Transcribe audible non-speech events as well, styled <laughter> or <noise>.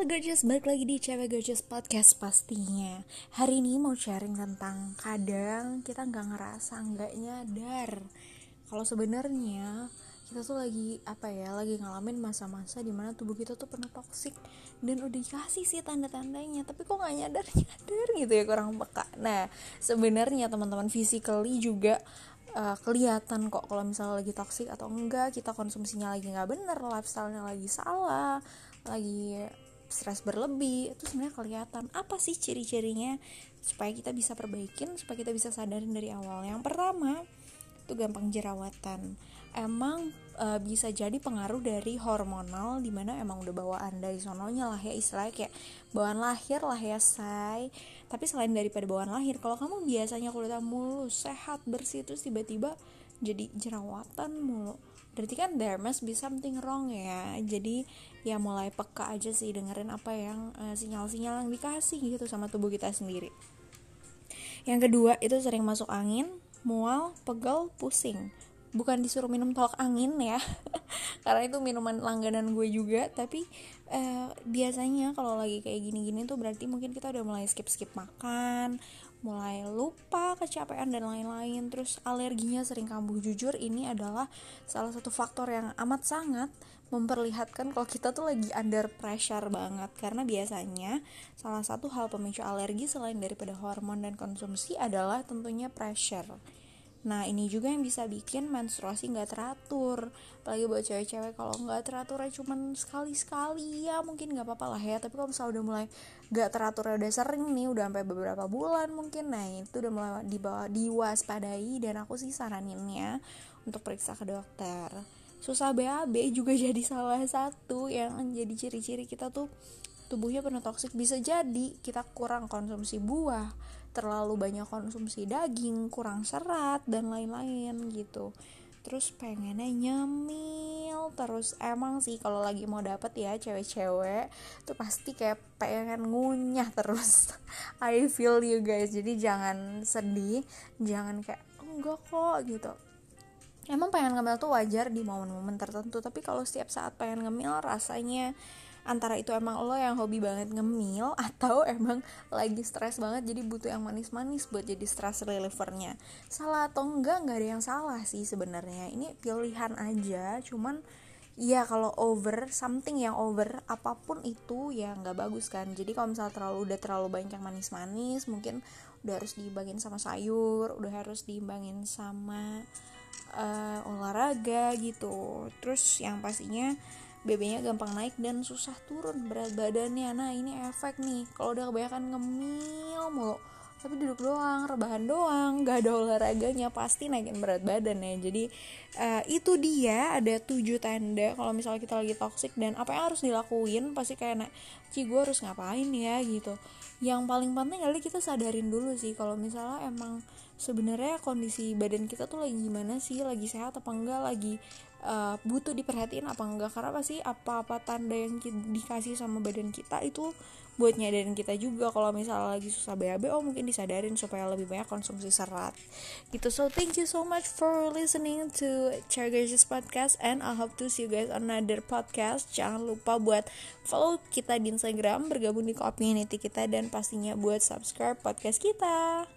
Halo gorgeous, balik lagi di Cewek Gorgeous Podcast pastinya. Hari ini mau sharing tentang kadang kita nggak ngerasa nggak nyadar. Kalau sebenarnya kita tuh lagi apa ya lagi ngalamin masa-masa di mana tubuh kita tuh pernah toksik dan udah dikasih sih tanda-tandanya tapi kok nggak nyadar <laughs> nyadar gitu ya kurang peka. Nah sebenarnya teman-teman physically juga uh, kelihatan kok kalau misalnya lagi toksik atau enggak kita konsumsinya lagi nggak bener lifestylenya lagi salah lagi stres berlebih itu sebenarnya kelihatan. Apa sih ciri-cirinya supaya kita bisa perbaikin supaya kita bisa sadarin dari awal? Yang pertama itu gampang jerawatan. Emang e, bisa jadi pengaruh dari hormonal di mana emang udah bawaan dari sononya lah ya istilahnya kayak bawaan lahir lah ya say. Tapi selain daripada bawaan lahir kalau kamu biasanya kulit mulus sehat bersih terus tiba-tiba jadi jerawatan mulu berarti kan there must be something wrong ya. Jadi ya mulai peka aja sih dengerin apa yang eh, sinyal-sinyal yang dikasih gitu sama tubuh kita sendiri. Yang kedua itu sering masuk angin mual pegal pusing bukan disuruh minum tolak angin ya. <laughs> Karena itu minuman langganan gue juga. Tapi uh, biasanya kalau lagi kayak gini-gini tuh berarti mungkin kita udah mulai skip skip makan mulai lupa kecapean dan lain-lain. Terus alerginya sering kambuh. Jujur ini adalah salah satu faktor yang amat sangat memperlihatkan kalau kita tuh lagi under pressure banget. Karena biasanya salah satu hal pemicu alergi selain daripada hormon dan konsumsi adalah tentunya pressure Nah ini juga yang bisa bikin menstruasi nggak teratur. Apalagi buat cewek-cewek kalau nggak teratur cuman sekali-sekali ya mungkin nggak apa-apa lah ya. Tapi kalau misalnya udah mulai nggak teratur udah sering nih udah sampai beberapa bulan mungkin Nah itu udah mulai dibawa, diwaspadai. Dan aku sih saraninnya untuk periksa ke dokter. Susah BAB juga <laughs> jadi salah satu yang jadi ciri-ciri kita tuh tubuhnya penuh toksik. Bisa jadi kita kurang konsumsi buah terlalu banyak konsumsi daging kurang serat dan lain-lain gitu. Terus pengennya nyemil terus. Emang sih kalau lagi mau dapet ya cewek-cewek tuh pasti kayak pengen ngunyah terus. <laughs> I feel you guys. Jadi jangan sedih jangan kayak enggak kok gitu. Emang pengen ngemil tuh wajar di momen-momen tertentu tapi kalau setiap saat pengen ngemil rasanya antara itu emang lo yang hobi banget ngemil <laughs> atau emang lagi stres banget jadi butuh yang manis-manis buat jadi stress relievernya. Salah atau enggak nggak ada yang salah sih sebenarnya. Ini pilihan aja cuman Iya kalau over something yang over apa pun itu ya nggak bagus kan. Jadi kalau misalnya terlalu udah terlalu banyak yang manis-manis mungkin udah harus diimbangin sama sayur udah harus diimbangin sama uh, olahraga gitu. Terus yang pastinya BB-nya gampang naik dan susah turun berat badannya. Nah ini efek nih. Kalau udah kebanyakan ngemil mulu. Tapi duduk doang rebahan doang gak ada olahraganya pasti naikin berat badan ya jadi uh, itu dia ada tujuh tanda kalau misalnya kita lagi toxic dan apa yang harus dilakuin pasti kayak nak ci gue harus ngapain ya? gitu. Yang paling penting adalah kita sadarin dulu sih kalau misalnya emang sebenarnya kondisi badan kita tuh lagi gimana sih? Lagi sehat apa enggak? Lagi uh, butuh diperhatiin apa enggak. Karena pasti apa-apa tanda yang dikasih sama badan kita itu buat nyadarin kita juga. Kalau misalnya lagi susah BAB oh mungkin disadarin supaya lebih banyak konsumsi serat. Gitu. So thank you so much for listening to Chargers podcast and I hope to see you guys on another podcast. Jangan lupa buat follow kita di Instagram bergabung di community kita dan pastinya buat subscribe podcast kita